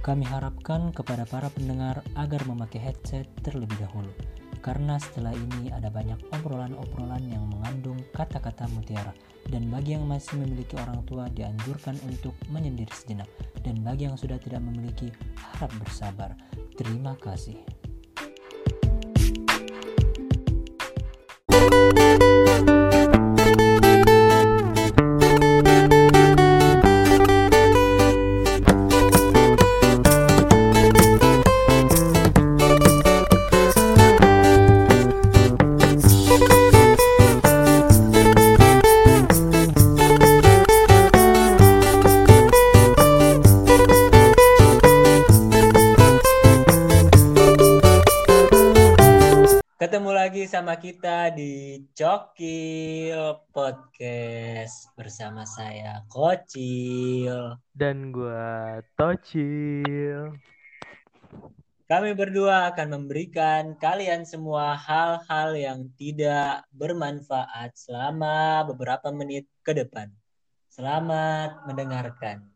Kami harapkan kepada para pendengar agar memakai headset terlebih dahulu, karena setelah ini ada banyak obrolan-obrolan yang mengandung kata-kata mutiara. Dan bagi yang masih memiliki orang tua dianjurkan untuk menyendiri sejenak. Dan bagi yang sudah tidak memiliki, harap bersabar. Terima kasih. Lagi sama kita di Cokil Podcast bersama saya Kocil. dan gua Tocil. Kami berdua akan memberikan kalian semua hal-hal yang tidak bermanfaat selama beberapa menit ke depan. Selamat mendengarkan.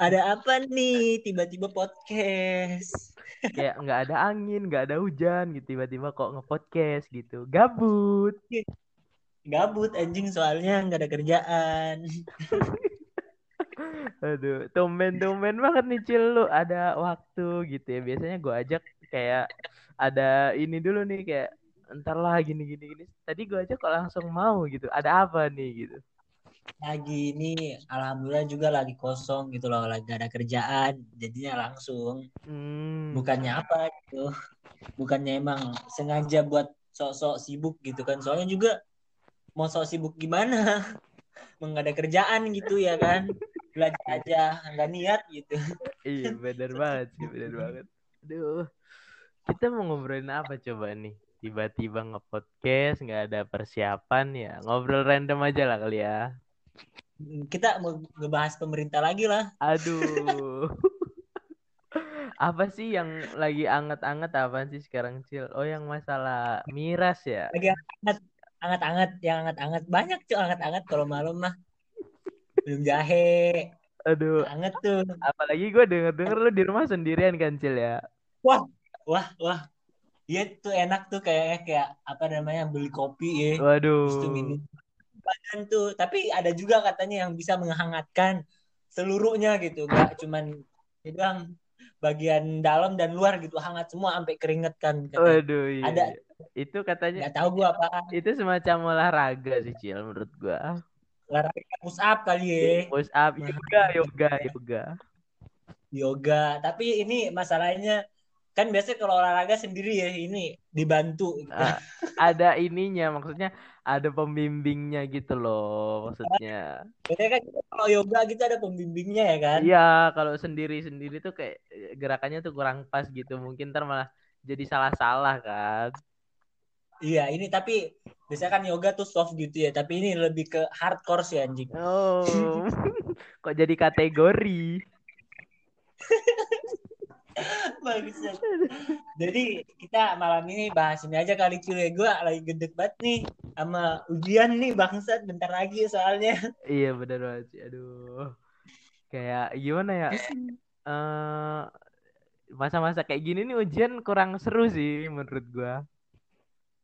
Ada apa nih tiba-tiba podcast? Kayak nggak ada angin, nggak ada hujan gitu tiba-tiba kok nge-podcast gitu. Gabut. Gabut anjing soalnya nggak ada kerjaan. Aduh, tumben-tumben banget nih Cil lu ada waktu gitu ya. Biasanya gua ajak kayak ada ini dulu nih kayak entar lah gini gini gini. Tadi gua ajak kok langsung mau gitu. Ada apa nih gitu. Lagi ini alhamdulillah juga lagi kosong gitu loh, lagi gak ada kerjaan. Jadinya langsung. Hmm. bukannya apa gitu bukannya emang sengaja buat sok-sok sibuk gitu kan soalnya juga mau sok sibuk gimana Emang nggak ada kerjaan gitu ya kan belajar aja nggak niat gitu Iya, bener banget sih, bener banget. Aduh, kita mau ngobrolin apa coba nih? Tiba-tiba nge-podcast, nggak ada persiapan ya. Ngobrol random aja lah kali ya. Kita mau ngebahas pemerintah lagi lah Aduh. Apa sih yang lagi anget-anget apa sih sekarang, Cil? Oh, yang masalah miras ya? lagi hangat anget-anget yang anget-anget banyak tuh anget-anget kalau malam mah belum jahe Aduh, anget tuh apalagi gue denger-denger lu di rumah sendirian kan, Cil ya? wah wah wah Iya tuh enak tuh kayaknya kayak apa namanya beli kopi ya Terus tuh Waduh. minum badan tuh tapi ada juga katanya yang bisa menghangatkan seluruhnya gitu nggak cuman itu doang bagian dalam dan luar gitu hangat semua sampai keringet kan katanya. Waduh, iya. Ada. iya. Itu katanya nggak tahu gua apa itu semacam olahraga sih, Cil, menurut gua. olahraga push up kali ya Push up, yoga, yoga, yoga. yoga tapi ini masalahnya kan biasanya kalau olahraga sendiri ya ini dibantu. Gitu. Ah, ada ininya maksudnya ada pembimbingnya gitu loh maksudnya. Biasanya kan kalau yoga gitu ada pembimbingnya ya kan? Iya kalau sendiri sendiri tuh kayak gerakannya tuh kurang pas gitu mungkin ntar malah jadi salah-salah kan. Iya ini tapi biasanya kan yoga tuh soft gitu ya tapi ini lebih ke hardcore sih anjing. Oh. Kok jadi kategori Bagusan. Jadi kita malam ini bahas ini aja kali cuy. Gue lagi gedek banget nih sama ujian nih bangsat bentar lagi soalnya. iya bener banget sih aduh kayak gimana ya eh masa-masa kayak gini nih ujian kurang seru sih menurut gua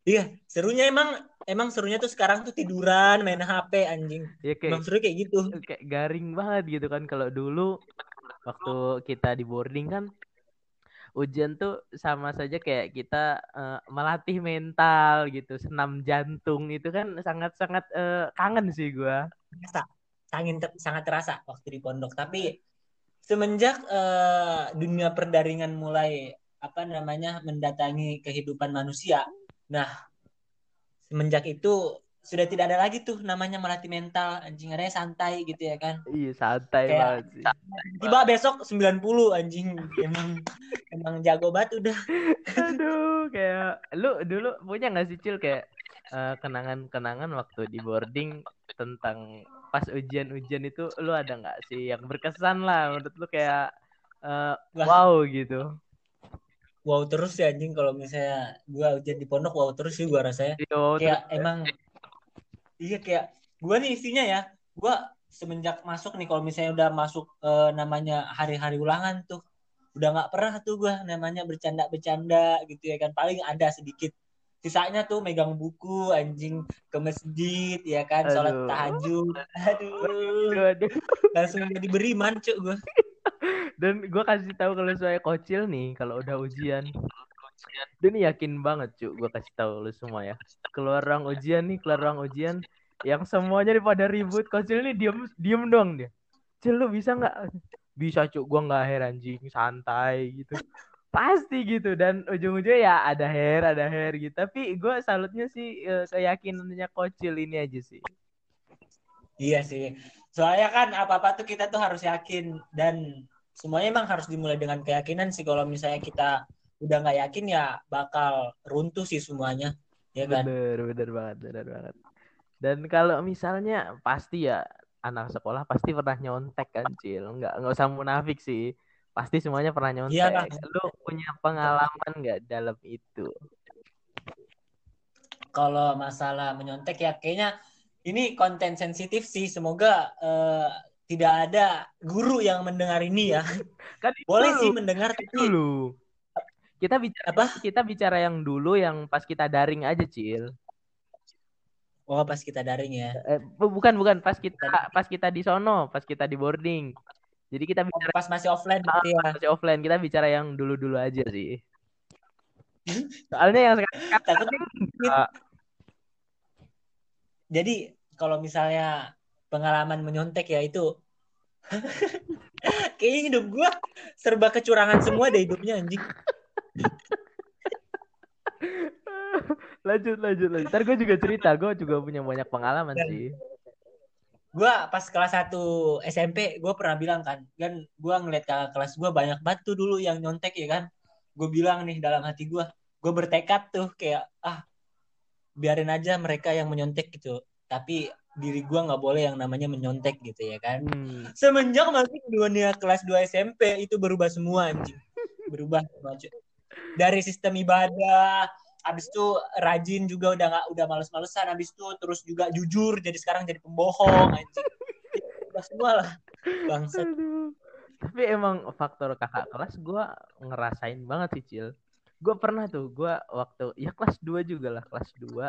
Iya, serunya emang emang serunya tuh sekarang tuh tiduran, main HP anjing. ya Emang kayak seru kayak gitu. kayak garing banget gitu kan kalau dulu waktu kita di boarding kan ujian tuh sama saja kayak kita eh, melatih mental gitu senam jantung itu kan sangat-sangat eh, kangen sih gua Terasa, sangat sangat terasa waktu di pondok. Tapi semenjak eh, dunia perdaringan mulai apa namanya mendatangi kehidupan manusia, nah semenjak itu sudah tidak ada lagi tuh namanya melatih mental anjing. Adanya santai gitu ya kan. Iya santai Kayak- banget sih. tiba besok 90 anjing. Emang emang jago banget udah. Aduh kayak lu dulu punya nggak sih cil? Kayak eh, kenangan-kenangan waktu di boarding tentang pas ujian-ujian itu lu ada nggak sih yang berkesan lah? Menurut lu kayak Wah. wow gitu. Wow terus ya anjing. Kalau misalnya gua ujian di pondok wow terus sih gua rasanya. Yo, kayak emang iya kayak gua nih isinya ya gua semenjak masuk nih kalau misalnya udah masuk eh, namanya hari-hari ulangan tuh udah nggak pernah tuh gue namanya bercanda-bercanda gitu ya kan paling ada sedikit sisanya tuh megang buku anjing ke masjid ya kan sholat Aduh. tahajud aduh Aduh, aduh. langsung diberi mancuk gue Dan gue kasih tahu kalau saya kocil nih kalau udah ujian. Dan ini yakin banget cuy, gue kasih tahu lu semua ya. Keluar ruang ujian nih, keluar ruang ujian, yang semuanya nih pada ribut, kocil nih diem diem doang dia. Cil lu bisa nggak? Bisa cuy, gue nggak hair anjing, santai gitu. Pasti gitu dan ujung-ujungnya ya ada hair, ada hair gitu. Tapi gue salutnya sih eh, keyakinannya kocil ini aja sih. iya sih soalnya kan apa-apa tuh kita tuh harus yakin dan semuanya emang harus dimulai dengan keyakinan sih kalau misalnya kita udah nggak yakin ya bakal runtuh sih semuanya ya kan Bener, bener banget, bener banget. Dan kalau misalnya pasti ya anak sekolah pasti pernah nyontek kan, Cil. Nggak, nggak usah munafik sih. Pasti semuanya pernah nyontek. Iyalah. Lu punya pengalaman nggak dalam itu? kalau masalah menyontek ya kayaknya ini konten sensitif sih semoga eh, tidak ada guru yang mendengar ini ya Kan boleh sih mendengar tapi dulu. Kita bicara apa kita bicara yang dulu yang pas kita daring aja, Cil. oh pas kita daring ya Eh, bu- bukan bukan pas kita pas kita di sono, pas kita di boarding. Jadi kita Oh, bicara pas masih offline Ah, gitu ya masih offline, kita bicara yang dulu-dulu aja sih. Soalnya yang sekarang enggak. jadi kalau misalnya pengalaman menyontek ya itu kayaknya hidup gua serba kecurangan semua deh hidupnya anjing lanjut lanjut lanjut. Ntar gue juga cerita. Gue juga punya banyak pengalaman Dan- sih. gua pas kelas 1 SMP gua pernah bilang kan kan gua ngeliat kakak kelas gua banyak banget tuh dulu yang nyontek ya kan? Gue bilang nih dalam hati gua gue bertekad tuh kayak ah biarin aja mereka yang menyontek gitu. Tapi diri gua nggak boleh yang namanya menyontek gitu ya kan? Hmm. semenjak masuk dunia kelas 2 SMP itu berubah semua anjing. Berubah. Dari sistem ibadah habis itu rajin juga udah nggak udah males-malesan habis itu terus juga jujur jadi sekarang jadi pembohong anjing. Berubah semua lah bangsa tapi emang faktor kakak kelas gue ngerasain banget sih cil. Gue pernah tuh gue waktu ya kelas 2 juga lah kelas 2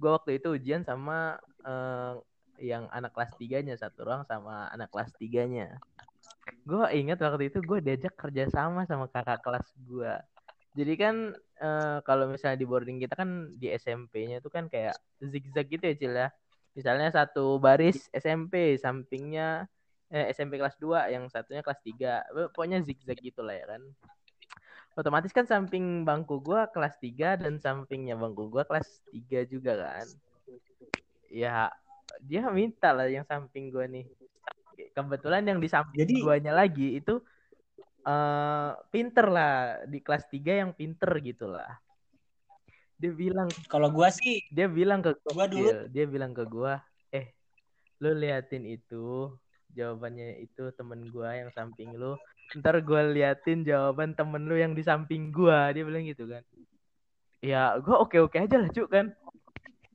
gue waktu itu ujian sama eh, yang anak kelas tiganya satu ruang sama anak kelas tiganya gue ingat waktu itu gue diajak kerja sama sama kakak kelas gue jadi kan eh, kalau misalnya di boarding kita kan di SMP-nya itu kan kayak zigzag gitu ya Cil ya. Misalnya satu baris SMP sampingnya eh, SMP kelas 2 yang satunya kelas 3 pokoknya zigzag gitu lah ya kan. Otomatis kan samping bangku gua kelas 3 dan sampingnya bangku gua kelas 3 juga kan. Ya dia minta lah yang samping gua nih kebetulan yang di samping Jadi- guanya lagi itu eh pinter lah. Di kelas 3 yang pinter gitu lah. Dia bilang kalau gua sih dia bilang ke Gua dulu- dia bilang ke gua eh lu liatin itu jawabannya itu temen gua yang samping lu. Ntar gua liatin jawaban temen lu yang di samping gua. Dia bilang gitu kan. Ya gua oke oke aja lah cuk kan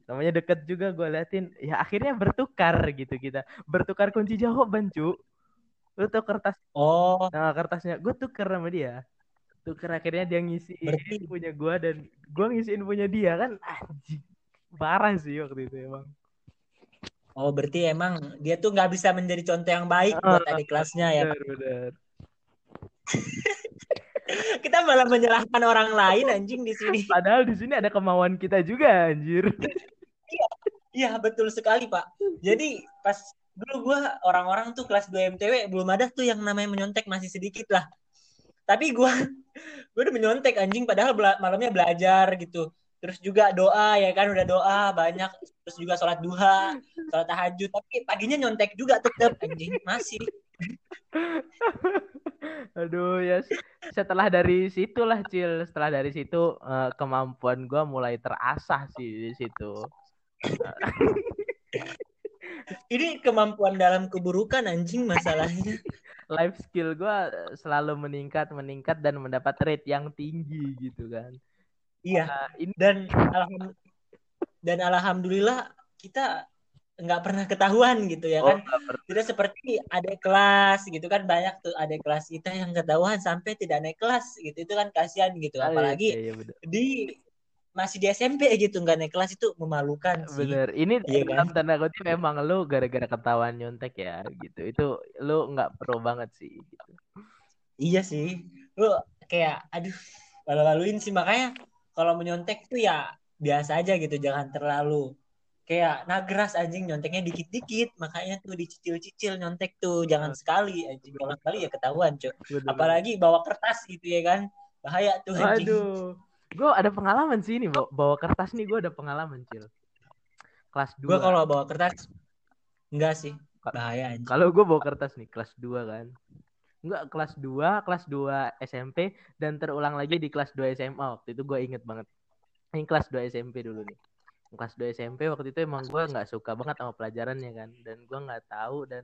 namanya deket juga gua liatin. Ya akhirnya bertukar gitu kita. Bertukar kunci jawaban cuk lu tau kertas? Oh. Nah kertasnya. Gue tuker sama dia. Tuker akhirnya dia ngisiin Berarti- punya gua dan gua ngisiin punya dia kan anjing. Parah sih waktu itu emang. Oh berarti emang dia tuh nggak bisa menjadi contoh yang baik Ah, buat adik kelasnya ya. benar benar kita malah menyalahkan orang lain anjing di sini. Padahal di sini ada kemauan kita juga anjir Iya betul sekali Pak. Jadi pas dulu gua orang-orang tuh kelas 2 MTW belum ada tuh yang namanya menyontek masih sedikit lah. Tapi gua gua udah menyontek anjing padahal bela- malamnya belajar gitu. Terus juga doa ya kan udah doa banyak terus juga sholat duha, sholat tahajud tapi paginya nyontek juga tetap anjing masih. aduh ya setelah dari situlah cil setelah dari situ eh, kemampuan gua mulai terasah sih di situ Ini kemampuan dalam keburukan anjing masalahnya. life skill gua selalu meningkat meningkat dan mendapat rate yang tinggi gitu kan Iya. Nah, ini Dan alham- dan alhamdulillah kita nggak pernah ketahuan gitu ya Oh, kan tidak seperti ada kelas gitu kan banyak tuh ada kelas kita yang ketahuan sampai tidak naik kelas gitu itu kan kasihan gitu Ah, iya, apalagi iya, bener. di masih di SMP gitu nggak naik kelas itu memalukan sih Bener. Ini Iya dalam kan? tanda kutip memang lu gara-gara ketahuan nyontek ya gitu. Itu lu nggak pro banget sih gitu. iya sih lu kayak aduh malu-maluin sih makanya kalau menyontek tuh ya biasa aja gitu jangan terlalu kayak nagras anjing nyonteknya dikit-dikit makanya tuh dicicil-cicil nyontek tuh jangan sekali anjing kalau sekali ya ketahuan cuy Bener. apalagi bawa kertas gitu ya kan bahaya tuh anjing Aduh. Gue ada pengalaman sih ini bawa, bawa kertas nih gue ada pengalaman cil. Kelas 2. gua kalau bawa kertas enggak sih bahaya anjing Kalau gue bawa kertas nih kelas 2 kan. Enggak kelas 2, kelas 2 SMP dan terulang lagi di kelas 2 SMA waktu itu gue inget banget. Ini kelas 2 SMP dulu nih. Kelas 2 SMP waktu itu emang gue nggak suka banget sama pelajarannya kan dan gue nggak tahu dan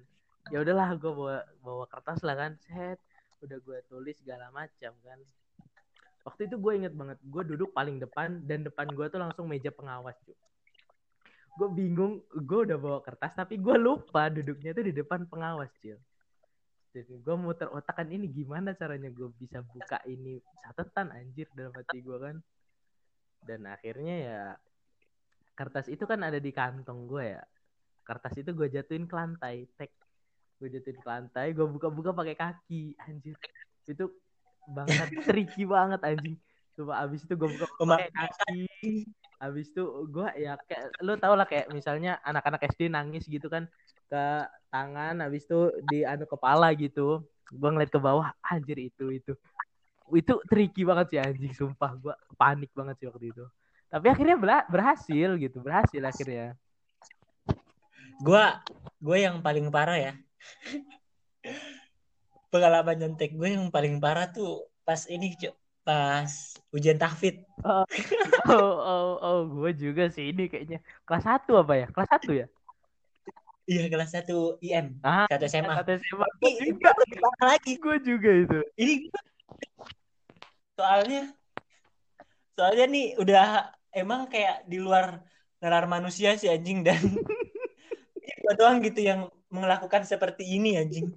ya udahlah gue bawa bawa kertas lah kan set udah gue tulis segala macam kan waktu itu gue inget banget gue duduk paling depan dan depan gue tuh langsung meja pengawas cuy gue bingung gue udah bawa kertas tapi gue lupa duduknya tuh di depan pengawas cil. Jadi gue muter otak kan ini gimana caranya gue bisa buka ini catatan anjir dalam hati gue kan. Dan akhirnya ya kertas itu kan ada di kantong gue ya. Kertas itu gue jatuhin ke lantai tek. Gue jatuhin ke lantai gue buka-buka pakai kaki anjir. Itu banget tricky banget anjing. Coba abis itu gue buka pakai kaki abis itu gue ya kayak lu tau lah kayak misalnya anak-anak SD nangis gitu kan ke tangan abis itu di anu kepala gitu. Gue ngeliat ke bawah anjir itu itu. Itu tricky banget sih anjing sumpah. Gue panik banget sih waktu itu. Tapi akhirnya berhasil gitu berhasil akhirnya. Gua gue yang paling parah ya pengalaman nyontek gue yang paling parah tuh pas ini Cuk. pas ujian tahfidz. Oh oh oh gue juga sih ini kayaknya. Kelas 1 apa ya? Kelas 1 ya? Iya kelas 1 IM ah satu SMA kata SMA gue ini juga. lebih parah lagi. Gue juga itu. Ini soalnya soalnya nih udah emang kayak di luar nalar manusia sih anjing dan gue doang gitu yang melakukan seperti ini anjing.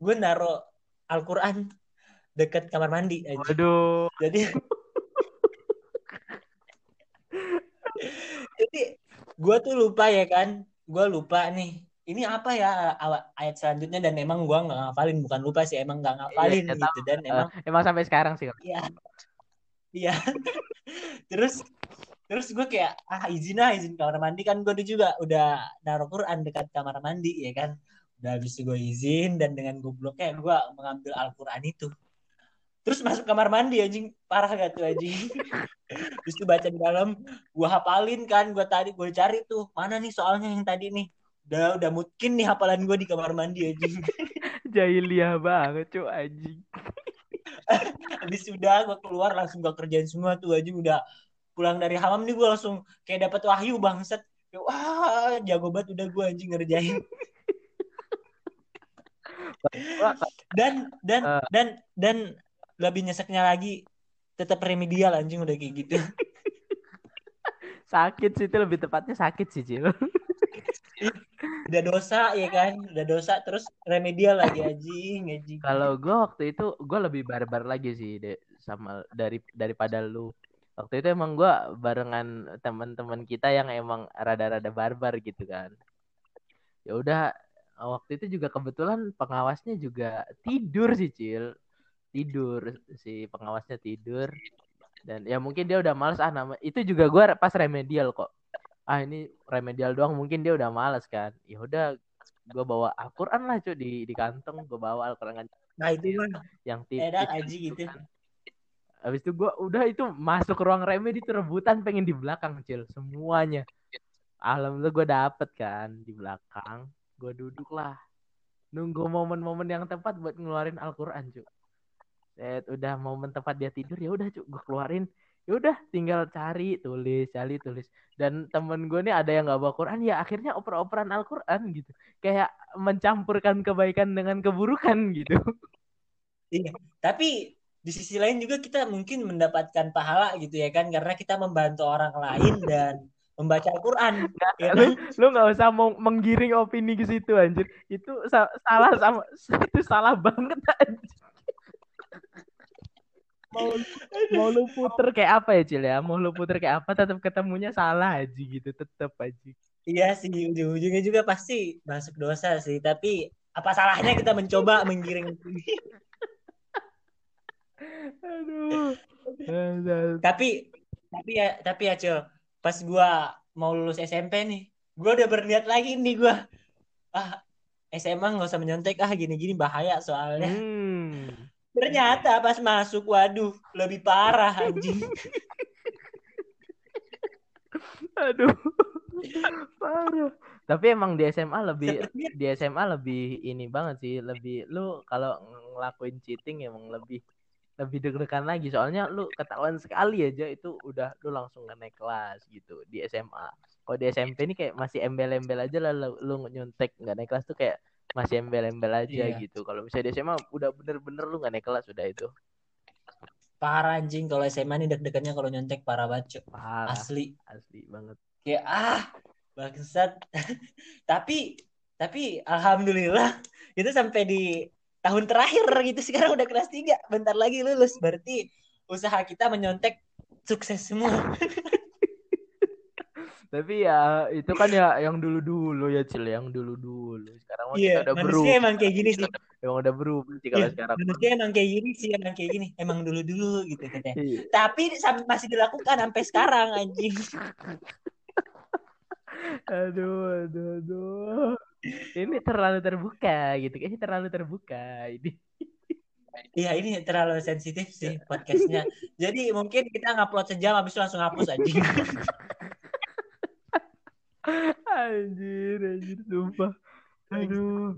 Gue naro Al-Quran deket kamar mandi anjing. waduh jadi jadi gue tuh lupa ya kan gue lupa nih ini apa ya ayat selanjutnya dan emang gue nggak ngafalin bukan lupa sih emang nggak ngafalin Iya, gitu dan emang Eh, emang sampai sekarang sih Iya. Iya. terus terus gue kayak ah izin ah izin kamar mandi kan gue juga udah naruh Quran dekat kamar mandi ya kan. Udah habis itu gue izin dan dengan gobloknya gue mengambil Al-Quran itu. Terus masuk kamar mandi anjing parah gak tuh anjing. Terus itu baca di dalam gue hafalin kan gue tadi gue cari tuh mana nih soalnya yang tadi nih. Udah udah mungkin nih hafalan gue di kamar mandi anjing. jahiliah banget cuy anjing habis udah gue keluar langsung gue kerjain semua tuh aja udah pulang dari hamam nih gue langsung kayak dapat wahyu bangset wah jago banget udah gue anjing ngerjain dan dan Eh. dan dan lebih nyeseknya lagi tetap remedial anjing udah kayak gitu. Sakit sih itu lebih tepatnya sakit sih cil. Udah dosa ya kan? Udah dosa terus remedial lagi anjing anjing. Kalau gue waktu itu gue lebih barbar lagi sih de, sama dari daripada lu. Waktu itu emang gue barengan teman-teman kita yang emang rada-rada barbar gitu kan. Ya udah waktu itu juga kebetulan pengawasnya juga tidur sih cil. Tidur si pengawasnya tidur. Dan ya mungkin dia udah males ah nama itu juga gue pas remedial kok. Ah ini remedial doang mungkin dia udah males kan. Ya udah gue bawa Al-Quran lah cuy di di kantong. Gue bawa Al-Quran nah itu mah yang tipis edan anjing gitu. kan. Habis itu gue udah itu masuk ruang remedi itu rebutan pengen di belakang cil. Semuanya. Alhamdulillah gue dapet kan di belakang. Gue duduk lah nunggu momen-momen yang tepat buat ngeluarin Al-Quran cuy. Set udah momen tepat dia tidur ya udah cuy gue keluarin. Ya udah tinggal cari tulis cari tulis dan temen gue nih ada yang nggak bawa Quran ya akhirnya oper-operan Al-Quran gitu kayak mencampurkan kebaikan dengan keburukan gitu. Iya, tapi di sisi lain juga kita mungkin mendapatkan pahala gitu ya kan karena kita membantu orang lain dan membaca Al-Quran. Ya, lu lu nggak usah mau menggiring opini ke situ anjir. Itu sa salah sama itu salah banget anjir. Mau, mau lu puter kayak apa ya Cil ya? Mau lu puter kayak apa tetap ketemunya salah aja gitu, tetap aja. Iya sih, ujung-ujungnya juga pasti masuk dosa sih. Tapi apa salahnya kita mencoba menggiring Aduh. tapi tapi ya tapi ya Cil, pas gua mau lulus SMP nih, gua udah berniat lagi nih gua. Ah, SMA nggak usah menyontek ah gini-gini bahaya soalnya. Hmm. Ternyata pas masuk, waduh, lebih parah anjing. Aduh. Parah. Tapi emang di SMA lebih di SMA lebih ini banget sih, lebih lu kalau ngelakuin cheating emang lebih lebih deg-degan lagi soalnya lu ketahuan sekali aja itu udah lu langsung nggak naik kelas gitu di SMA. Kalau di SMP ini kayak masih embel-embel aja lah lu, lu nyontek nggak naik kelas tuh kayak masih embel-embel aja Iya. gitu. Kalau misalnya di SMA udah bener-bener lu nggak naik kelas udah itu. Parah anjing kalau SMA nih deg-degannya kalau nyontek parah banget. Parah, Asli. asli banget. Kayak ah, bangsat. tapi tapi alhamdulillah itu sampai di tahun terakhir gitu sekarang udah kelas 3. Bentar lagi lulus. Berarti usaha kita menyontek sukses semua. Tapi ya itu kan ya yang dulu-dulu ya Cil, yang dulu-dulu. Sekarang mah kita Iya, udah manusia berubah. emang kayak gini sih. Emang udah berubah sih kalau Iya, sekarang. manusia emang kayak gini sih, emang kayak gini. Emang dulu-dulu gitu katanya. Iya. Tapi masih dilakukan sampai sekarang anjing. Aduh, aduh, aduh. Ini terlalu terbuka gitu. Kayaknya terlalu terbuka ini. Iya ini terlalu sensitif sih podcastnya. Jadi mungkin kita ngupload sejam habis itu langsung hapus anjing. Anjir, anjir, sumpah. Aduh.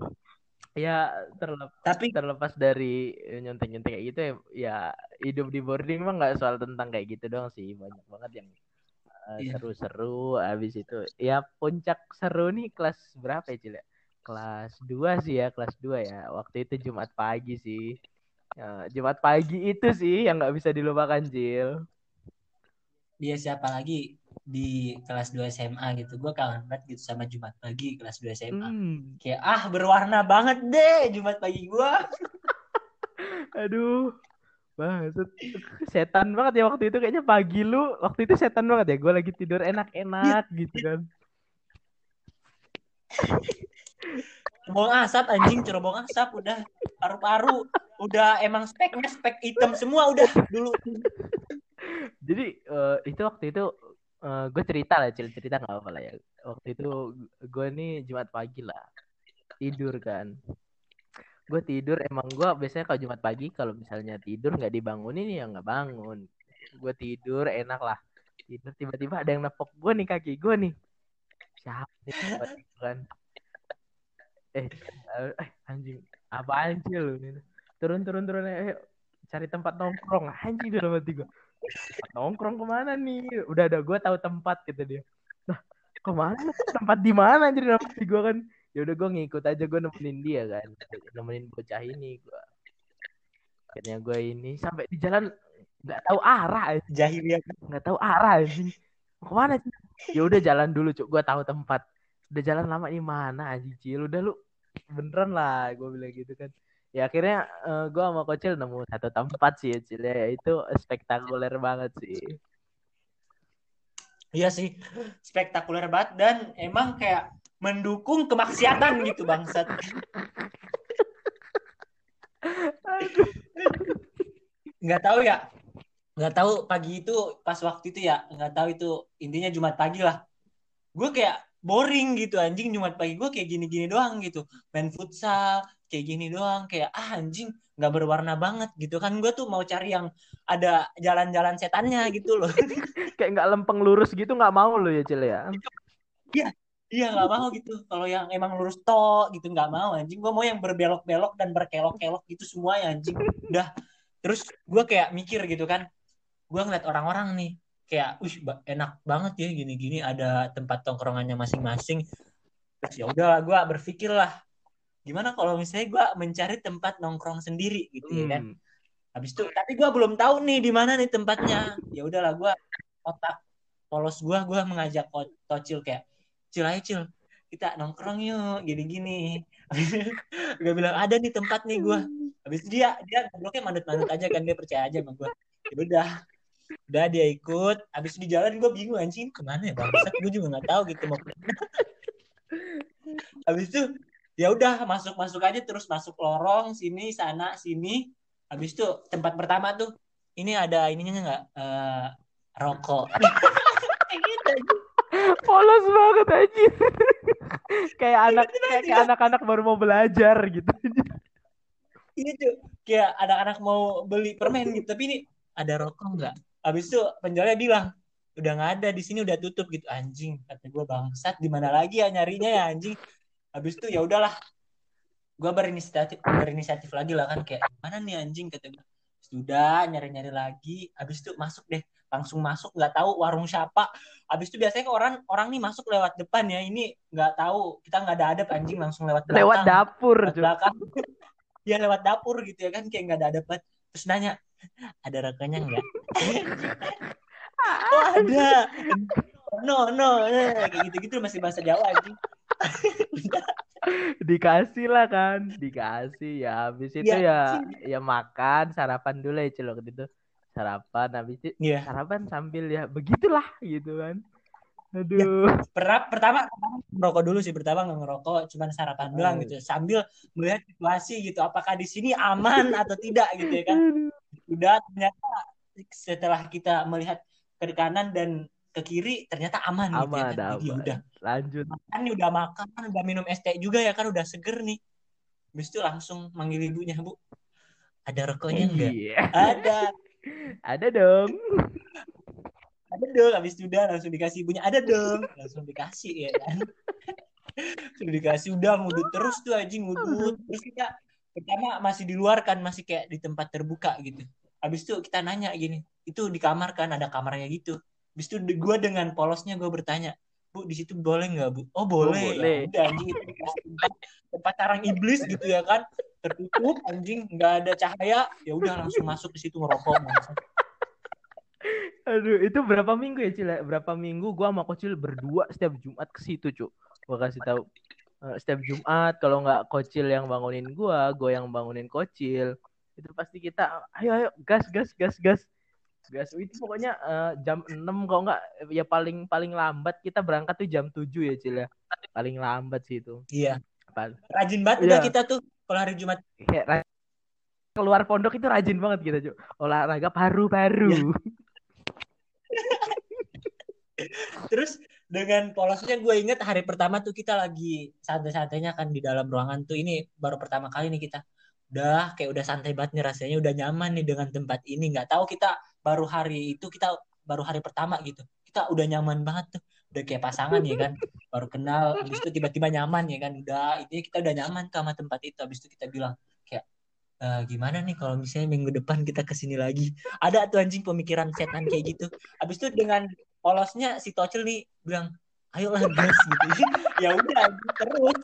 Ya terlepas Tapi terlepas dari nyontek-nyontek kayak gitu ya, ya hidup di boarding mah nggak soal tentang kayak gitu doang sih banyak banget yang uh, Iya. seru-seru habis itu ya puncak seru nih kelas berapa ya Cil ya? kelas 2 sih ya kelas 2 ya waktu itu Jumat pagi sih Ya, Jumat pagi itu sih yang nggak bisa dilupakan Cil dia siapa lagi di kelas 2 SMA gitu. Gue kangen banget gitu sama Jumat pagi kelas 2 SMA. Hmm, Kayak ah berwarna banget deh Jumat pagi gua. aduh Bangsat. Setan banget ya waktu itu kayaknya pagi lu waktu itu setan banget ya. Gue lagi tidur enak-enak gitu kan. Cerobong asap anjing, cerobong asap udah paru-paru udah emang speknya spek hitam semua udah dulu. Jadi eh, itu waktu itu gue cerita lah, Cil cerita nggak apa lah ya. Waktu itu gue nih Jumat pagi lah tidur kan. Gue tidur emang gue biasanya kalau Jumat pagi kalau misalnya tidur nggak dibangunin ya nggak bangun. Gue tidur enak lah. Tidur tiba-tiba ada yang nepok gue nih kaki gue nih. Siapa nih kan? Eh, eh anjing apaan sih lu? Turun turun turun eh cari tempat nongkrong anjing dalam hati gue nongkrong ke mana nih udah ada gue tahu tempat gitu dia nah ke mana tempat di mana jadi dalam hati gue kan ya udah gue ngikut aja gue nemenin dia kan. Nemenin bocah ini gue akhirnya gue ini sampai di jalan nggak tahu arah. Jahiliyah. nggak tahu arah anjing. Mau ke mana sih ya udah jalan dulu cuk. Gue tahu tempat. Udah jalan lama di mana anjing cil? Udah lu beneran lah gue bilang gitu kan. Ya akhirnya eh, gue sama kocil nemu satu tempat sih ya cil ya. Itu spektakuler banget sih. Iya sih, spektakuler banget. Dan emang kayak mendukung kemaksiatan gitu bangsat. Nggak tahu ya, nggak tahu pagi itu pas waktu itu ya, nggak tahu itu intinya Jumat pagi lah. Gue kayak boring gitu anjing Jumat pagi gue kayak gini-gini doang gitu, main futsal kayak gini doang kayak ah anjing nggak berwarna banget gitu kan gue tuh mau cari yang ada jalan-jalan setannya gitu loh. kayak nggak lempeng lurus gitu nggak mau lo ya cil ya Iya nggak mau gitu. Kalau yang emang lurus tok gitu nggak mau anjing. Gue mau yang berbelok-belok dan berkelok-kelok gitu semua ya anjing. Udah. Terus gue kayak mikir gitu kan. Gue ngeliat orang-orang nih kayak, ba- enak banget ya gini-gini ada tempat tongkrongannya masing-masing. Terus ya udah gue berpikir lah, gimana kalau misalnya gue mencari tempat nongkrong sendiri gitu ya kan. Hmm. Habis itu, tapi gue belum tahu nih di mana nih tempatnya. Ya udahlah gue otak polos gue gue mengajak tocil kayak cil ayo cil. Kita nongkrong yuk gini-gini. Gue bilang ada nih tempat nih gue habis dia dia bloknya manut-manut aja kan dia percaya aja sama gue ya udah. Udah dia ikut. Habis di jalan gue bingung anjing ke mana ya bangsat? Gue juga nggak tahu gitu mau habis itu ya udah masuk masuk aja terus masuk lorong sini sana sini. Habis itu tempat pertama tuh ini ada ininya nggak? Uh, rokok polos banget aja kayak anak kayak anak-anak baru mau belajar gitu. Iya tuh kayak anak-anak mau beli permen gitu. Tapi ini ada rokok nggak? Habis itu penjualnya bilang udah nggak ada di sini udah tutup gitu. Anjing kata gue bangsat di mana lagi ya nyarinya ya anjing? Habis itu ya udahlah gue berinisiatif berinisiatif lagi lah kan kayak mana nih anjing? kata gue sudah nyari-nyari lagi. Habis itu masuk deh langsung masuk nggak tahu warung siapa. Habis itu biasanya orang orang nih masuk lewat depan ya ini nggak tahu kita nggak ada adab anjing langsung lewat belakang. Lewat dapur lewat belakang. Ya lewat dapur gitu ya kan kayak nggak ada adab terus nanya ada rokoknya nggak? Oh ada. No no. Kayak gitu gitu masih bahasa Jawa anjing. Dikasih lah kan dikasih. Ya habis itu ya ya, ya makan sarapan dulu ya celok gitu sarapan habis itu yeah. sarapan sambil ya begitulah gitu kan. Aduh. Ya, per pertama ngerokok dulu sih pertama nggak ngerokok cuman sarapan oh. doang gitu. Sambil melihat situasi gitu apakah di sini aman atau tidak gitu ya kan. Udah ternyata setelah kita melihat ke kanan dan ke kiri ternyata aman, aman gitu ya kan. Jadi udah. Lanjut. Makan nih udah makan udah minum es teh juga ya kan udah seger nih. Habis itu langsung manggil ibunya bu ada rokoknya enggak iya. ada ada dong. Ada dong habis itu udah langsung dikasih ibunya ada dong langsung dikasih ya kan? Langsung dikasih udah ngudut terus tuh anjing ngudut. Terus kita pertama masih di luar kan masih kayak di tempat terbuka gitu. Habis itu kita nanya gini itu di kamar kan ada kamarnya gitu. Habis itu gue dengan polosnya gue bertanya bu di situ boleh nggak bu oh boleh, oh, boleh. Ya, udah anjing itu dikasih tempat, tempat sarang iblis gitu ya kan tertutup anjing nggak ada cahaya ya udah langsung masuk di situ ngerokok Aduh, itu berapa minggu ya, Cil? Berapa minggu gua sama Kocil berdua setiap Jumat ke situ, Cuk. Gua kasih tahu. Uh, setiap Jumat kalau nggak Kocil yang bangunin gua, gua yang bangunin Kocil. Itu pasti kita ayo ayo gas gas gas gas. Gas itu pokoknya uh, jam 6 kalau nggak ya paling paling lambat kita berangkat tuh jam 7 ya, Cil ya. Paling lambat sih itu. Iya. Rajin banget udah iya. kita tuh kalau hari Jumat kayak keluar pondok itu rajin banget gitu Cuk. olahraga paru-paru ya. terus dengan polosnya gue inget hari pertama tuh kita lagi santai-santainya kan di dalam ruangan tuh ini baru pertama kali nih kita udah kayak udah santai banget nih rasanya udah nyaman nih dengan tempat ini nggak tahu kita baru hari itu kita baru hari pertama gitu. Kita udah nyaman banget tuh. Udah kayak pasangan ya kan? Baru kenal habis itu tiba-tiba nyaman ya kan? Udah ini kita udah nyaman sama tempat itu. Habis itu kita bilang kayak e, gimana nih kalau misalnya minggu depan kita ke sini lagi? Ada tuh anjing pemikiran setan kayak gitu. Habis itu dengan polosnya si Tocil nih bilang ayolah gas gitu. Ya udah terus.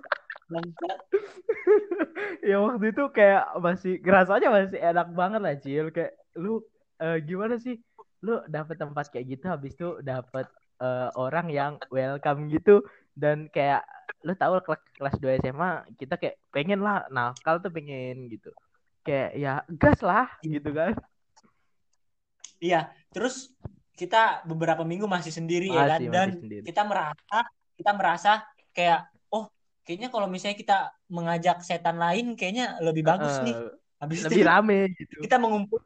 Ya waktu itu kayak masih aja masih enak banget lah Cil. Kayak lu uh, gimana sih? Lu dapet tempat kayak gitu habis itu dapet uh, orang yang welcome gitu. Dan kayak lu tahu kelas kelas 2 SMA kita kayak pengen lah nakal tuh pengen gitu. Kayak ya gas lah gitu kan. Iya terus kita beberapa minggu masih sendiri masih, ya kan. Dan sendiri. kita merasa kita merasa kayak oh kayaknya kalau misalnya kita mengajak setan lain kayaknya lebih bagus uh, nih. Habis lebih itu, rame gitu. kita mengumpul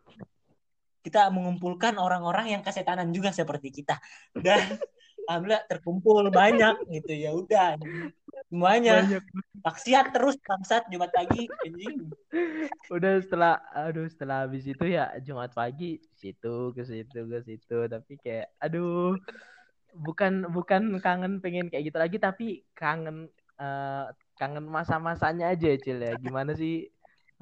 kita mengumpulkan orang-orang yang kesetanan juga seperti kita. Dan alhamdulillah terkumpul banyak gitu ya udah. Semuanya. Maksiat terus bangsat Jumat pagi anjing. Udah setelah aduh setelah habis itu ya Jumat pagi situ ke situ ke situ. Tapi kayak aduh bukan bukan kangen pengen kayak gitu lagi tapi kangen uh, kangen masa-masanya aja Cil ya. Gimana sih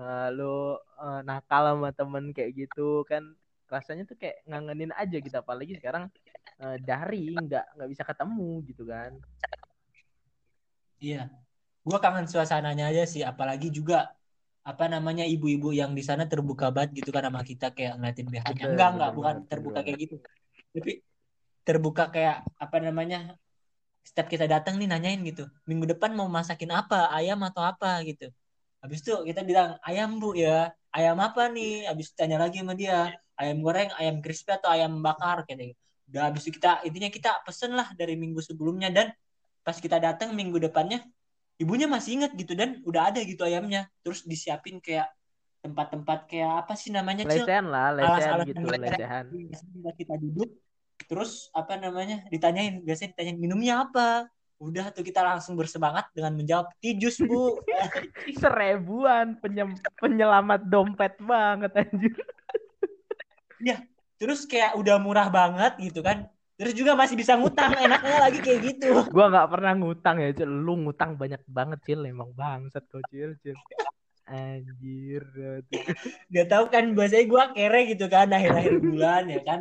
uh, lo uh, nakal sama temen kayak gitu kan rasanya tuh kayak ngangenin aja gitu apalagi sekarang uh, daring nggak nggak bisa ketemu gitu kan. Iya. Gua kangen suasananya aja sih apalagi juga apa namanya ibu-ibu yang di sana terbuka banget gitu kan sama kita kayak ngeliatin BH-nya enggak enggak bukan terbuka kayak gitu. Tapi terbuka kayak apa namanya setiap kita datang nih nanyain gitu minggu depan mau masakin apa? Ayam atau apa? gitu. Habis itu kita bilang ayam bu ya. Ayam apa nih? Habis tanya lagi sama dia ayam goreng ayam crispy atau ayam bakar kayak gitu. Udah habis itu kita intinya kita pesen lah dari minggu sebelumnya. Dan pas kita datang minggu depannya ibunya masih inget gitu. Dan udah ada gitu ayamnya. Terus disiapin kayak tempat-tempat kayak apa sih namanya Cil? Lesehan lah, lesehan Alas-alas gitu. Buat kita duduk. Terus apa namanya ditanyain biasanya ditanyain minumnya apa? Udah tuh kita langsung bersemangat dengan menjawab tijus bu. Seribuan penyem- penyelamat dompet banget anjir. Terus kayak udah murah banget gitu kan terus juga masih bisa ngutang enaknya lagi kayak gitu Gua nggak pernah ngutang ya, Cil. Lu ngutang banyak banget, Cil. Emang bangsat kau, Cil, Cil. Anjir. dia tahu kan biasanya gue kere gitu kan akhir-akhir bulan ya kan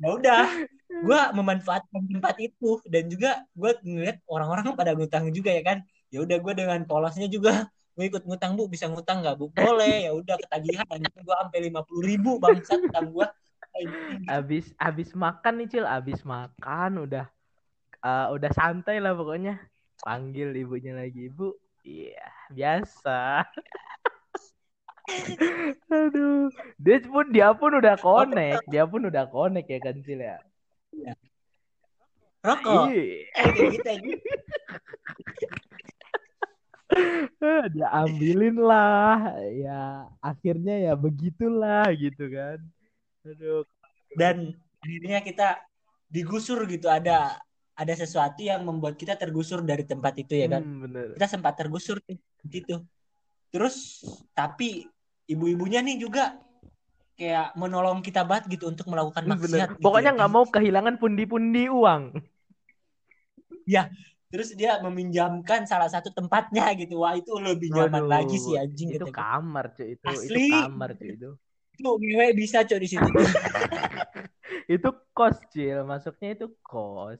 ya udah gue memanfaatkan tempat itu dan juga gue ngeliat orang-orang pada ngutang juga ya kan ya udah gue dengan polosnya juga gue ikut ngutang bu bisa ngutang nggak bu boleh ya udah ketagihan gue sampai lima puluh ribu bangsat utang gue Abis abis makan nih, Cil. Abis makan udah eh, udah santai lah pokoknya. Panggil ibunya lagi, Ibu. Iya, biasa. Aduh, dia pun dia pun udah connect, dia pun udah connect ya kan Cil ya. rokok Iya. eh gitu aja Eh, dia ambilin lah. Ya akhirnya ya begitulah gitu kan. Aduh. Dan akhirnya kita digusur gitu. Ada ada sesuatu yang membuat kita tergusur dari tempat itu ya kan? Hmm, bener. Kita sempat tergusur gitu. Terus tapi ibu-ibunya nih juga kayak menolong kita banget gitu untuk melakukan bener. maksiat gitu pokoknya ya nggak kan. mau kehilangan pundi-pundi uang terus dia meminjamkan salah satu tempatnya gitu. Wah itu lebih nyaman Waduh, lagi sih anjing itu gitu. kamar cuy. Itu itu Asli. kamar cuy itu. Itu ngewe bisa coy di situ. Itu kos cil. Masuknya itu kos.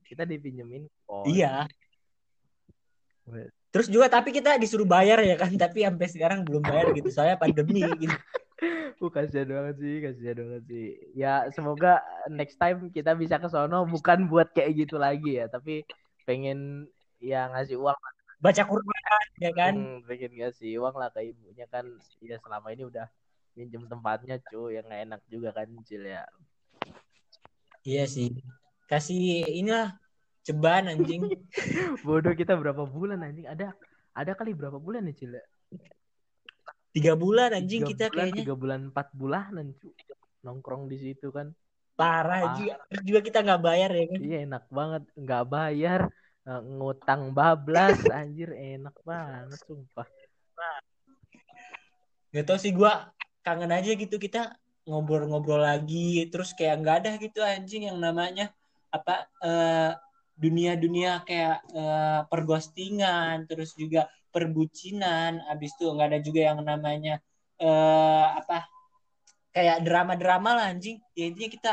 Kita dipinjemin kos. Iya. Terus juga tapi kita disuruh bayar ya kan. Tapi sampai sekarang belum bayar gitu. Soalnya pandemi gitu. Uh, kasihan banget sih, kasihan banget sih. Ya, semoga next time kita bisa ke sono bukan buat kayak gitu lagi ya, tapi pengen ya ngasih uang baca Quran ya kan? Hmm, pengen ngasih uang lah ke ibunya kan. Ya selama ini udah minjem tempatnya cuy. Yang nggak enak juga kan Cil ya. Iya sih. Kasih inilah ceban anjing. Bodoh kita berapa bulan anjing? Ada ada kali berapa bulan nih Cil ya? tiga bulan anjing Tiga kita bulan, kayaknya. tiga bulan empat bulanan cuy. Nongkrong di situ kan parah juga terus juga kita nggak bayar ya kan? Iya enak banget. Nggak bayar eh, ngutang bablas anjir enak banget sumpah. Gak tau sih gua kangen aja gitu kita ngobrol-ngobrol lagi terus kayak nggak ada gitu anjing yang namanya apa eh, dunia-dunia kayak eh, perghostingan terus juga perbucinan abis itu nggak ada juga yang namanya eh, apa kayak drama-drama lah anjing. Ya intinya kita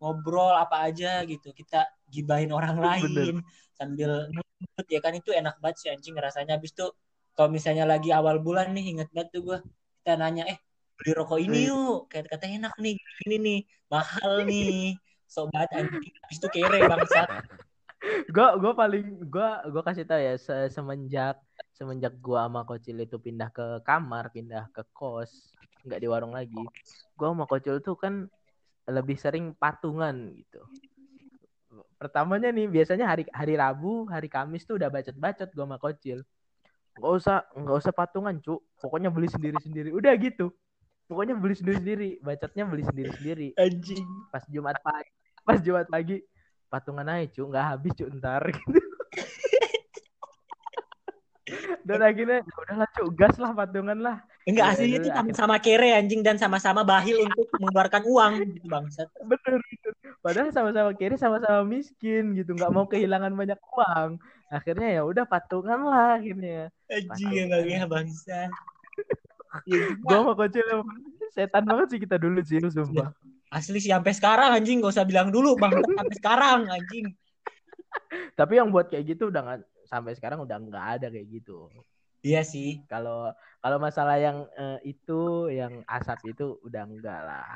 ngobrol apa aja gitu. Kita gibahin orang lain sambil ngebut ya kan? Itu enak banget sih anjing rasanya. Abis itu kalau misalnya lagi awal bulan nih inget banget tuh gua. Kita nanya eh beli rokok ini yuk. Kayak kata enak nih ini nih mahal nih. Sobat anjing. Habis itu kere bangsat gue gue paling gue gue kasih tau ya se- semenjak semenjak gue sama kocil itu pindah ke kamar pindah ke kos nggak di warung lagi gue sama kocil tuh kan lebih sering patungan gitu. Pertamanya nih biasanya hari hari Rabu hari Kamis tuh udah bacot bacot gue sama kocil nggak usah nggak usah patungan cu pokoknya beli sendiri sendiri udah gitu. Pokoknya beli sendiri sendiri bacotnya beli sendiri sendiri anjing. Pas Jumat pagi pas Jumat pagi patungan aja cu nggak habis cu ntar gitu. Dan akhirnya ya udahlah cu gas lah patungan lah enggak Ya, aslinya ya, tuh ya. sama-sama kere anjing dan sama-sama bahil untuk mengeluarkan uang gitu bangsat. Padahal sama-sama kiri sama-sama miskin gitu. Nggak mau kehilangan banyak uang. Akhirnya ya udah patungan lah akhirnya. Anjing ya bangsat. Ya, gue mau kocil emang setan banget sih kita dulu sih sumpah. Asli sih sampai sekarang anjing. Gak usah bilang dulu bangsat sampai sekarang anjing. Tapi yang buat kayak gitu udah nggak sampai sekarang udah nggak ada kayak gitu iya sih kalau kalau masalah yang eh, itu yang asap itu udah enggak lah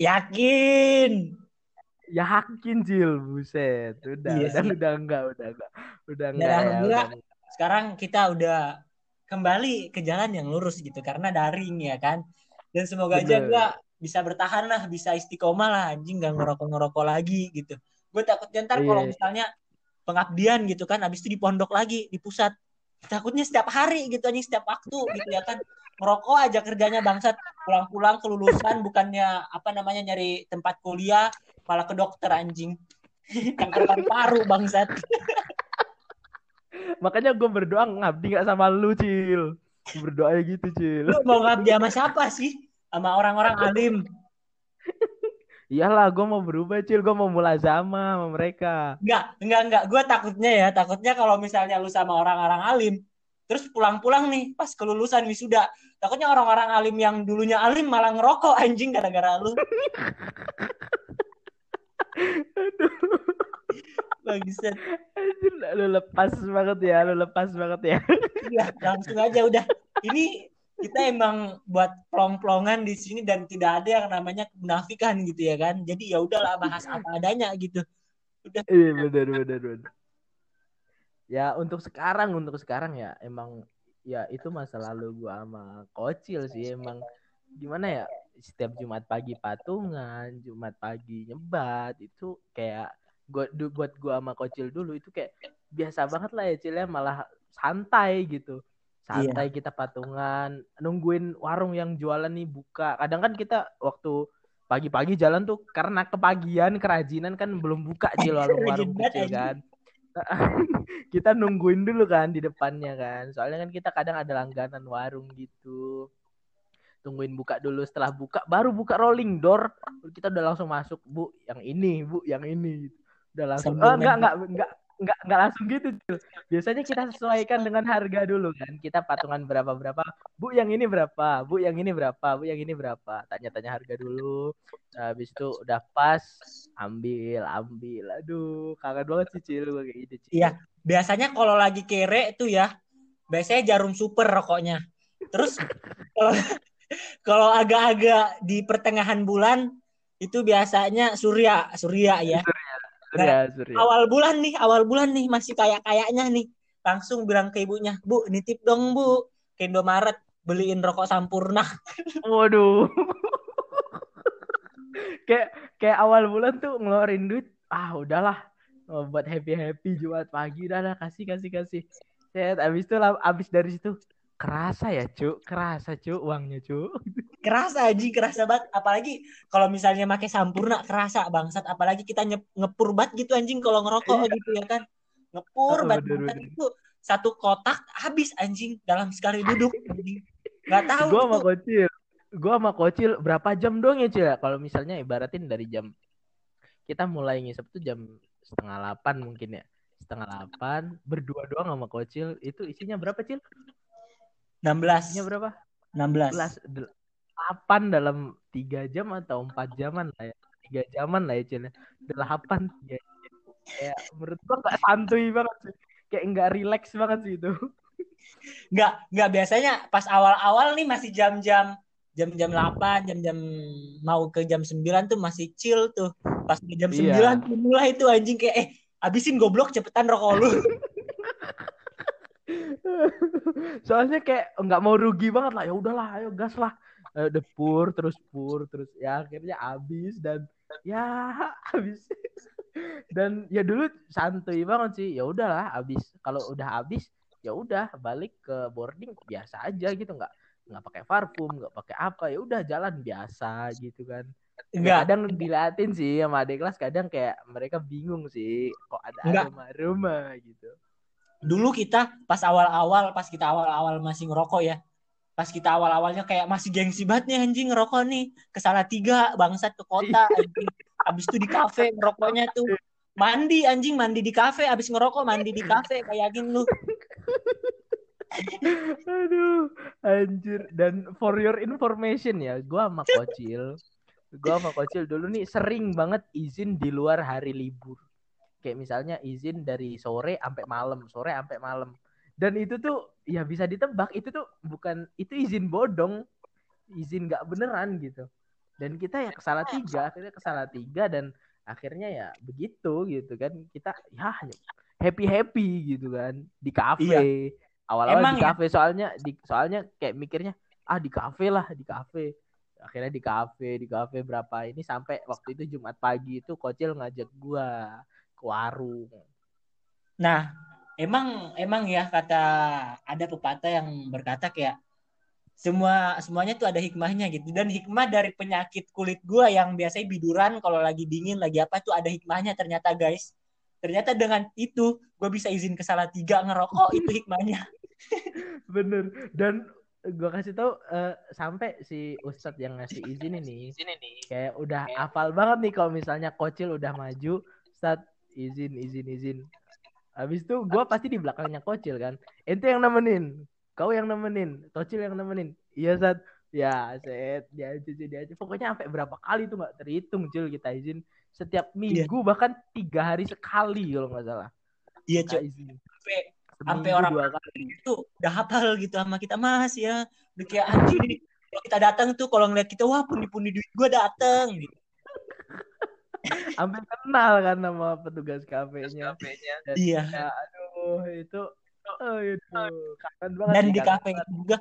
yakin Ya hakin Cil, buset. Udah, Iya udah, udah enggak, udah enggak. Udah enggak ya. alhamdulillah udah. sekarang kita udah kembali ke jalan yang lurus gitu karena daring ya kan. Dan semoga aja Bener. gua bisa bertahan lah, bisa istiqomah lah anjing gak ngerokok-ngerokok lagi gitu. Gue takutnya ntar Iya. kalau misalnya pengabdian gitu kan habis itu di pondok lagi di pusat. Takutnya setiap hari gitu anjing setiap waktu gitu ya kan. Ngerokok aja kerjanya bangsat pulang-pulang kelulusan bukannya apa namanya nyari tempat kuliah malah ke dokter anjing. Kanker paru bangsat. Makanya gue berdoa ngabdi gak sama lu, Cil. Berdoa gitu, Cil. Lu mau ngabdi sama siapa sih? Sama orang-orang alim. Iyalah, gue mau berubah, Cil. Gue mau mulazama sama mereka. Enggak, enggak, enggak. Gue takutnya ya, takutnya kalau misalnya lu sama orang-orang alim, terus pulang-pulang nih, pas kelulusan wisuda, takutnya orang-orang alim yang dulunya alim malah ngerokok anjing gara-gara lu. Anjir, lu lepas banget ya, lu lepas banget ya. Iya, langsung aja udah. Ini kita emang buat plong-plongan di sini dan tidak ada yang namanya kemunafikan gitu ya kan. Jadi ya udahlah bahas apa adanya gitu. Iya, benar, benar, benar. Ya, untuk sekarang, untuk sekarang ya, emang ya itu masa lalu gua sama Kocil sih emang gimana ya setiap Jumat pagi patungan Jumat pagi nyebat itu kayak gua buat gua sama Kocil dulu itu kayak biasa banget lah ya Cil ya malah santai gitu santai kita patungan nungguin warung yang jualan nih buka. Kadang kan kita waktu pagi-pagi jalan tuh karena kepagian kerajinan kan belum buka Cil warung-warung kecil kan. Kita nungguin dulu kan di depannya kan. Soalnya kan kita kadang ada langganan warung gitu. Tungguin buka dulu setelah buka baru buka rolling door. Kita udah langsung masuk bu yang ini bu yang ini. Udah langsung Sambil oh, enggak enggak enggak enggak enggak langsung gitu Cil. biasanya kita sesuaikan dengan harga dulu kan kita patungan berapa berapa bu yang ini berapa bu yang ini berapa bu yang ini berapa tanya-tanya harga dulu habis itu udah pas ambil ambil aduh kangen banget sih Cil gue kayak gitu. Iya. Biasanya kalau lagi kere tuh ya, biasanya jarum super rokoknya. Terus kalau agak-agak di pertengahan bulan itu biasanya surya, surya ya. Surya, Surya. Awal bulan nih, awal bulan nih masih kayak kayaknya nih. Langsung bilang ke ibunya, "Bu, nitip dong, Bu, ke Indomaret beliin rokok Sampurna." Waduh. kayak kayak awal bulan tuh ngeluarin duit, ah udahlah oh, buat happy happy Jumat pagi dah lah kasih kasih kasih. Set abis itu abis dari situ kerasa ya cu, kerasa cu uangnya cu. Kerasa aja, kerasa banget. Apalagi kalau misalnya pakai Sampurna kerasa bangsat. Apalagi kita nyep- ngepur banget gitu anjing kalau ngerokok gitu ya kan. Ngepur Oh, banget itu satu kotak habis anjing dalam sekali duduk. Nggak tahu Gua sama kocil, gua sama kocil berapa jam doang ya cil? Kalau misalnya ibaratin dari jam kita mulai ngisep tuh jam setengah delapan mungkin ya setengah delapan berdua doang sama kocil itu isinya berapa cil? 16. Isinya berapa? 16. Belas, delapan dalam tiga jam atau empat jaman lah ya tiga jaman lah ya cil delapan tiga jam. kayak menurut gua nggak santuy banget sih kayak nggak relax banget sih itu Nggak, nggak biasanya pas awal-awal nih masih jam-jam jam-jam 8, jam-jam mau ke jam 9 tuh masih chill tuh. Pas di jam 9 Iya. mulai tuh anjing kayak eh habisin goblok cepetan rokok lu. soalnya kayak nggak mau rugi banget lah. Ya udahlah ayo gas lah. Ayo udah pur terus pur terus ya akhirnya habis dan ya habis. Dan ya dulu santuy banget sih. Ya udahlah habis. Kalau udah habis ya udah balik ke boarding biasa aja gitu. Nggak nggak pakai parfum nggak pakai apa. Ya udah jalan biasa gitu kan. Ya, Enggak. kadang dilatin sih sama adik kelas. Kadang kayak mereka bingung sih kok ada Enggak. aroma aroma gitu Dulu kita pas awal-awal, pas kita awal-awal masih ngerokok ya. Pas kita awal-awalnya kayak masih gengsi banget nih anjing ngerokok nih. Kesalah tiga bangsat ke kota anjing. Habis itu di kafe ngerokoknya tuh. Mandi anjing mandi di kafe habis ngerokok mandi di kafe bayangin lu. Aduh, anjir. Dan for your information ya, gua sama Kocil, gua sama Kocil dulu nih sering banget izin di luar hari libur. Kayak misalnya izin dari sore sampai malam, sore sampai malam. Dan itu tuh ya bisa ditebak, itu tuh bukan itu izin bodong, izin nggak beneran gitu. Dan kita ya kesalah tiga, kita kesalah tiga dan akhirnya ya begitu gitu kan. Kita ya happy happy gitu kan. Di kafe awal-awal Emang di ya? kafe soalnya di soalnya kayak mikirnya ah di kafe lah di kafe akhirnya di kafe di kafe berapa ini sampai waktu itu Jumat pagi itu kocil ngajak gua warung Nah, emang emang ya kata ada pepatah yang berkata kayak semua semuanya tuh ada hikmahnya gitu dan hikmah dari penyakit kulit gua yang biasanya biduran kalau lagi dingin lagi apa tuh ada hikmahnya ternyata guys. Ternyata dengan itu gue bisa izin ke salah tiga ngerokok itu hikmahnya. bener dan gua kasih tahu eh, sampai si Ustadz yang ngasih izin ini kayak udah hafal banget nih kalau misalnya kocil udah maju Ustadz izin izin izin. Habis itu gua pasti di belakangnya kocil kan. Ente yang nemenin. Kau yang nemenin. Kocil yang nemenin. Iya Ustadz ya set dia aja dia aja. Pokoknya sampai berapa kali tuh nggak terhitung cil kita izin. Setiap minggu bahkan tiga hari sekali kalau nggak salah. Iya izin. Sampai sampai orang dua kali. itu udah hafal gitu sama kita mas ya. Udah kayak anjing. Kalau kita datang tuh kalau ngeliat kita wah pundi-pundi duit gue dateng gitu. Sampai kenal kan sama petugas kafenya. Dan Iya. ya, aduh itu oh, itu. Kangen banget Dan di kafe itu juga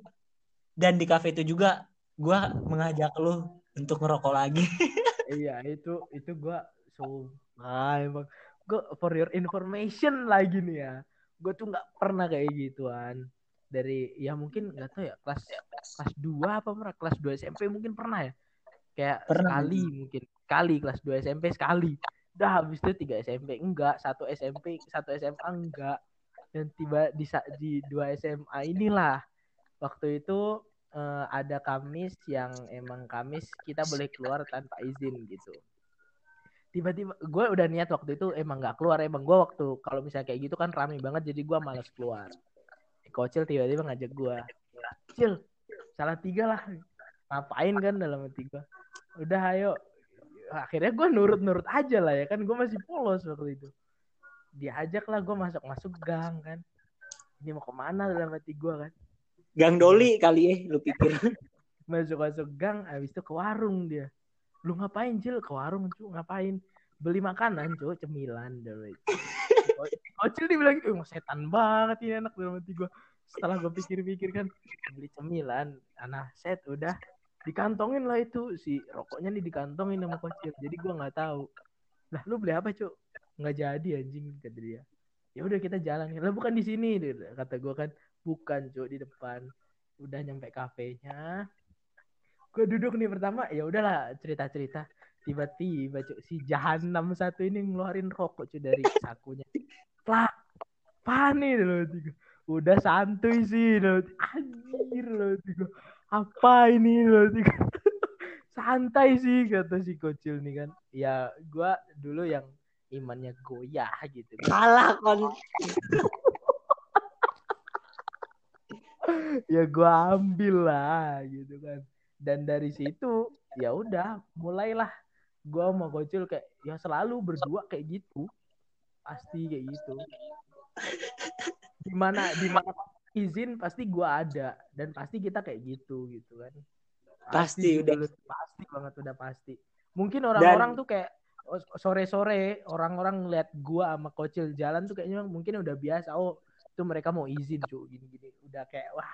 dan di kafe itu juga gue mengajak lu untuk ngerokok lagi. iya itu itu gua sumpah emang. Gua for your information lagi nih ya. Gue tuh nggak pernah kayak gituan. Dari ya mungkin nggak tahu ya kelas kelas 2 apa pernah kelas 2 SMP mungkin pernah ya? Kayak Pernah, sekali mungkin sekali kelas 2 SMP sekali. Udah habis itu tiga SMP enggak satu SMP satu SMA enggak. Dan tiba di di dua SMA inilah waktu itu eh, ada Kamis yang emang Kamis kita boleh keluar tanpa izin gitu. Tiba-tiba gue udah niat waktu itu emang nggak keluar emang gue waktu kalau misalnya kayak gitu kan rame banget jadi gue malas keluar. Kocil tiba-tiba ngajak gue Cil salah tiga lah ngapain kan dalam gue udah ayo akhirnya gue nurut-nurut aja lah ya kan gue masih polos waktu itu. Diajak lah gue masuk-masuk gang kan. Ini mau ke mana dalam hati gue kan? Gang Doli kali ya lu pikir. masuk-masuk gang habis itu ke warung dia. Lu ngapain Cil? Ke warung cu ngapain? Beli makanan cu cemilan. Dulu Kocil dibilang eh setan banget ini anak dalam hati gue setelah gue pikir-pikir kan beli cemilan anak set udah dikantongin lah itu si rokoknya nih dikantongin sama kocil jadi gue nggak tahu. Lah lu beli apa cu nggak jadi anjing kata dia. Ya udah kita jalan lah bukan di sini kata gue kan. Bukan cu di depan. Udah nyampe kafenya. Gue duduk nih pertama ya udahlah cerita cerita tiba-tiba cu, si jahanam satu ini ngeluarin rokok cu dari sakunya. Plak panik loh udah santuy sih loh anjir loh apa ini? Santai sih kata si kocil nih kan. Ya gua dulu yang imannya goyah gitu. Kan. Kalah kon. ya gua ambil lah gitu kan. Dan dari situ ya udah mulailah. Gua sama kocil kayak ya selalu berdua kayak gitu. Pasti kayak gitu. Di mana di mana izin pasti gua ada dan pasti kita kayak gitu gitu kan Pasti, udah. dulu, pasti banget udah pasti mungkin orang-orang tuh kayak oh, sore-sore orang-orang ngeliat gua sama kocil jalan tuh kayaknya mungkin udah biasa oh itu mereka mau izin cuy gini-gini udah kayak wah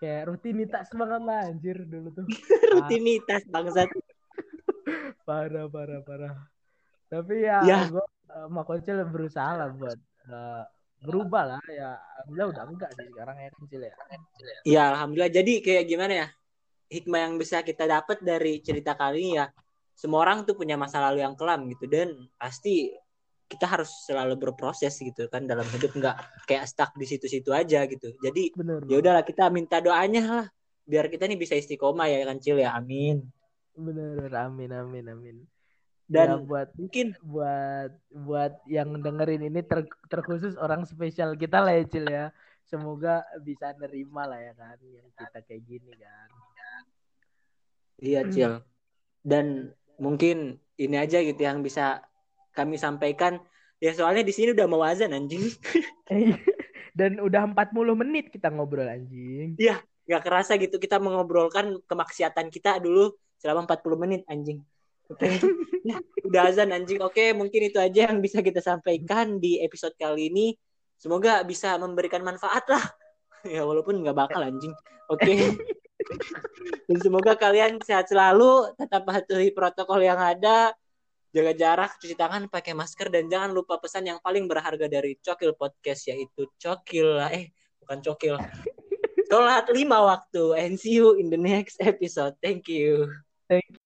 kayak rutinitas banget lah anjir dulu tuh Rutinitas bangsat. parah parah parah tapi ya, Ya. gua eh, sama kocil berusaha lah buat eh, berubah lah ya alhamdulillah udah enggak sih sekarang ya kecil ya Iya, alhamdulillah. Jadi kayak gimana ya? Hikmah yang bisa kita dapat dari cerita kali ini ya, semua orang tuh punya masa lalu yang kelam gitu dan pasti kita harus selalu berproses gitu kan dalam hidup nggak kayak stuck di situ-situ aja gitu. Jadi ya udahlah kita minta doanya lah biar kita nih bisa istiqomah ya kan Cil ya. Amin. bener amin amin amin Dan ya, buat mungkin buat buat yang dengerin ini ter, terkhusus orang spesial kita lah ya Cil ya semoga bisa nerima lah ya kan yang kita kayak gini kan iya Cil. Dan mungkin ini aja gitu yang bisa kami sampaikan. Ya soalnya di sini udah mau azan anjing. dan udah 40 menit kita ngobrol anjing Gak kerasa gitu kita mengobrolkan kemaksiatan kita dulu selama 40 menit anjing. Ya, udah azan anjing. Oke, mungkin itu aja yang bisa kita sampaikan di episode kali ini. Semoga bisa memberikan manfaat lah. Ya walaupun nggak bakal anjing. Oke. Dan semoga kalian sehat selalu, tetap patuhi protokol yang ada, jaga jarak, cuci tangan, pakai masker, dan jangan lupa pesan yang paling berharga dari Cokil Podcast yaitu Cokil eh bukan Cokil. Sholat lima waktu and see you in the next episode. Thank you. Thank